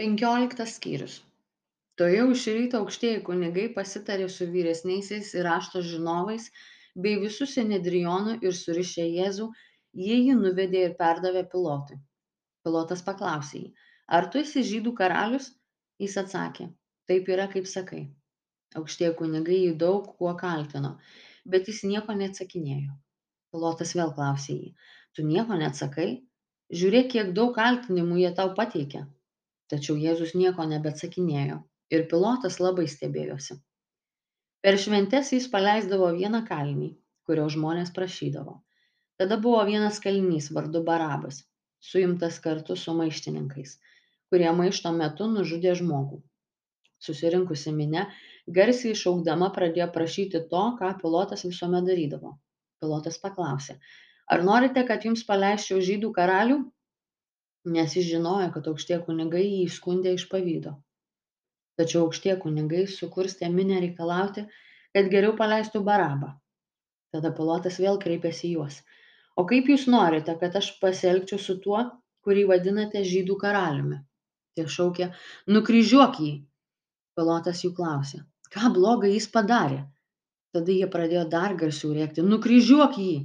penkioliktas skyrius. Tuojau iš ryto aukštieji kunigai pasitarė su vyresniaisiais ir rašto žinovais bei visu sinedrionu ir surišę jėzų jie jį nuvedė ir perdavė pilotui. Pilotas paklausė jį ar tu esi žydų karalius? Jis atsakė taip yra kaip sakai. Aukštieji kunigai jį daug kuo kaltino bet jis nieko neatsakinėjo. Pilotas vėl klausė jį tu nieko neatsakai? Žiūrėk kiek daug kaltinimų jie tau pateikė tačiau jėzus nieko nebeatsakinėjo ir pilotas labai stebėjosi. Per šventes jis paleisdavo vieną kalinį kurio žmonės prašydavo. Tada buvo vienas kalinys vardu barabas suimtas kartu su maištininkais kurie maišto metu nužudė žmogų. Susirinkusi minia garsiai šaukdama pradėjo prašyti to ką pilotas visuomet darydavo. Pilotas paklausė ar norite kad jums paleisčiau žydų karalių nes jis žinojo, kad aukštie kunigai jį skundė iš pavydo. Tačiau aukštie kunigai sukurstė minę reikalauti, kad geriau paleistų barabą. Tada pilotas vėl kreipėsi į juos. O kaip jūs norite, kad aš pasielgčiau su tuo, kurį vadinate žydų karaliumi? Tie šaukė, nukryžiuok jį. Pilotas jų klausė, ką blogai jis padarė? Tada jie pradėjo dar garsiau rėkti, nukryžiuok jį.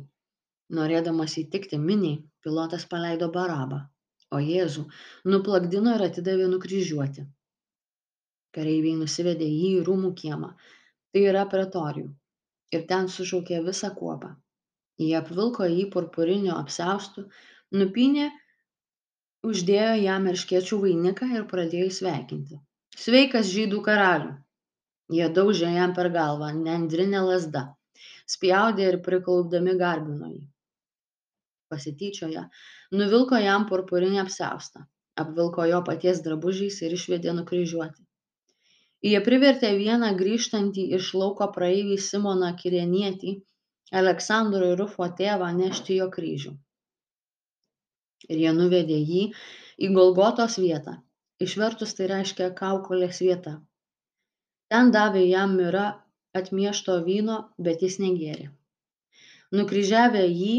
Norėdamas įtikti miniai, pilotas paleido barabą o jėzų nuplakdino ir atidavė nukryžiuoti. Kareiviai nusivedė jį į rūmų kiemą. Tai yra pretorijų ir ten sušaukė visą kuopą. Jie apvilko jį purpuriniu apsiaustu nupynė uždėjo jam erškėčių vainiką ir pradėjo sveikinti. Sveikas žydų karalių! Jie daužė jam per galvą nendrine lazda spjaudė ir priklaupdami garbino jį pasityčioję nuvilko jam purpurinį apsiaustą apvilko jo paties drabužiais ir išvedė nukryžiuoti. Jie privertė vieną grįžtantį iš lauko praeivį simoną kirėnietį aleksandro ir rufo tėvą nešti jo kryžių. Ir jie nuvedė jį į golgotos vietą. Išvertus tai reiškia kaukolės vieta. Ten davė jam mira atmiešto vyno bet jis negėrė. Nukryžiavę jį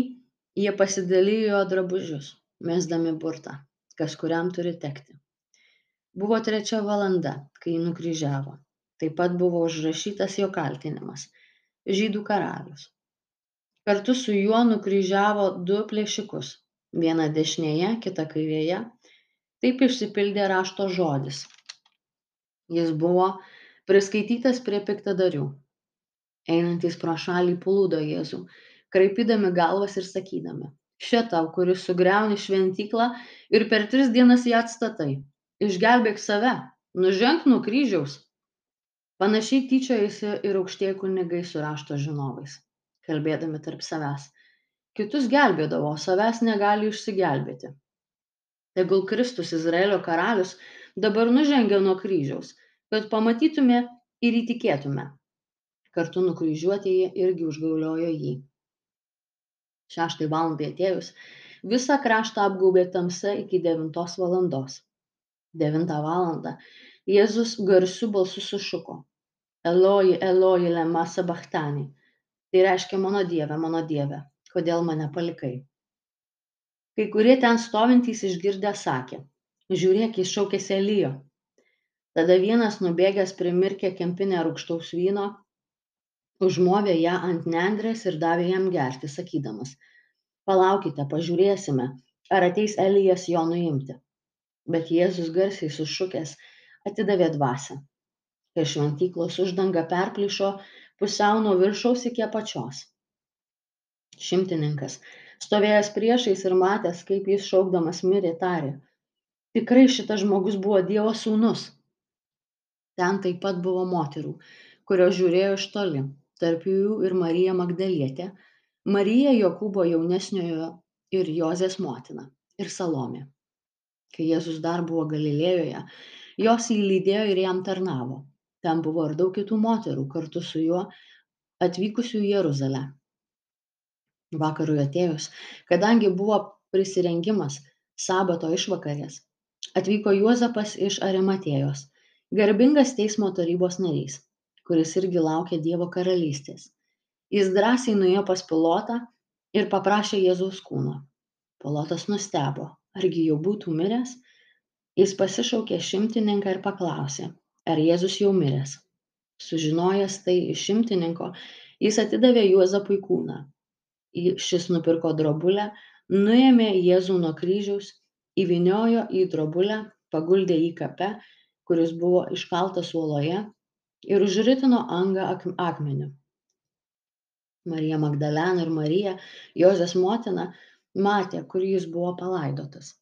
jie pasidalijo jo drabužius mesdami burtą kas kuriam turi tekti. Buvo trečia valanda kai jį nukryžiavo. Taip pat buvo užrašytas jo kaltinimas žydų karalius. Kartu su juo nukryžiavo du plėšikus vieną dešinėje kitą kairėje. Taip išsipildė rašto žodis. Jis buvo priskaitytas prie piktadarių einantys pro šalį plūdo jėzų kraipydami galvas ir sakydami tau kuris sugriauni šventyklą ir per tris dienas ją atstatai. Išgelbėk save. Nuženk nuo kryžiaus. Panašiai tyčiojasi ir aukštieji kunigai su rašto žinovais kalbėdami tarp savęs. Kitus gelbėdavo savęs negali išsigelbėti. Tegul kristus izraelio karalius dabar nužengia nuo kryžiaus kad pamatytume ir įtikėtume. Kartu nukryžiuotieji irgi užgauliojo jį šeštai valandai atėjus visą kraštą apgaubė tamsa iki devintos valandos. Devintą valandą. Jėzus garsiu balsu sušuko. Eloji eloji lema sabachtani tai reiškia mano dieve mano dieve kodėl mane palikai? Kai kurie ten stovintys išgirdę sakė žiūrėk jis šaukėsi elijo. Tada vienas nubėgęs primirkė kempinę rūgštaus vyno užmovė ją ant nendrės ir davė jam gerti sakydamas palaukite pažiūrėsime ar ateis elijas jo nuimti. Bet jėzus garsiai sušukęs atidavė dvasią. Ir šventyklos uždanga perplyšo pusiau nuo viršaus iki apačios. Šimtininkas stovėjęs priešais ir matęs kaip jis šaukdamas mirė tarė tikrai šitas žmogus buvo dievo sūnus. Ten taip pat buvo moterų kurios žiūrėjo iš toli tarp jų ir marija magdalietė marija jokūbo jaunesniojo ir jozės motina ir salomė kai jėzus dar buvo galilėjoje jos jį lydėjo ir jam tarnavo. Ten buvo ir daug kitų moterų kartu su juo atvykusių į jeruzalę. Vakarui atėjus kadangi buvo prisirengimas sabato išvakarės atvyko juozapas iš arimatėjos garbingas teismo tarybos narys kuris irgi laukė Dievo karalystės. Jis drąsiai nuėjo pas pilotą ir paprašė Jėzaus kūno. Pilotas nustebo, argi jau būtų miręs. jis pasišaukė šimtininką ir paklausė ar jėzus jau miręs sužinojęs tai iš šimtininko jis atidavė juozapui kūną šis nupirko drobulę nuėmė jėzų nuo kryžiaus įvyniojo į drobulę paguldė jį kape kuris buvo iškaltas uoloje ir užritino angą akmeniu. Marija magdalena ir marija jozės motina matė kur jis buvo palaidotas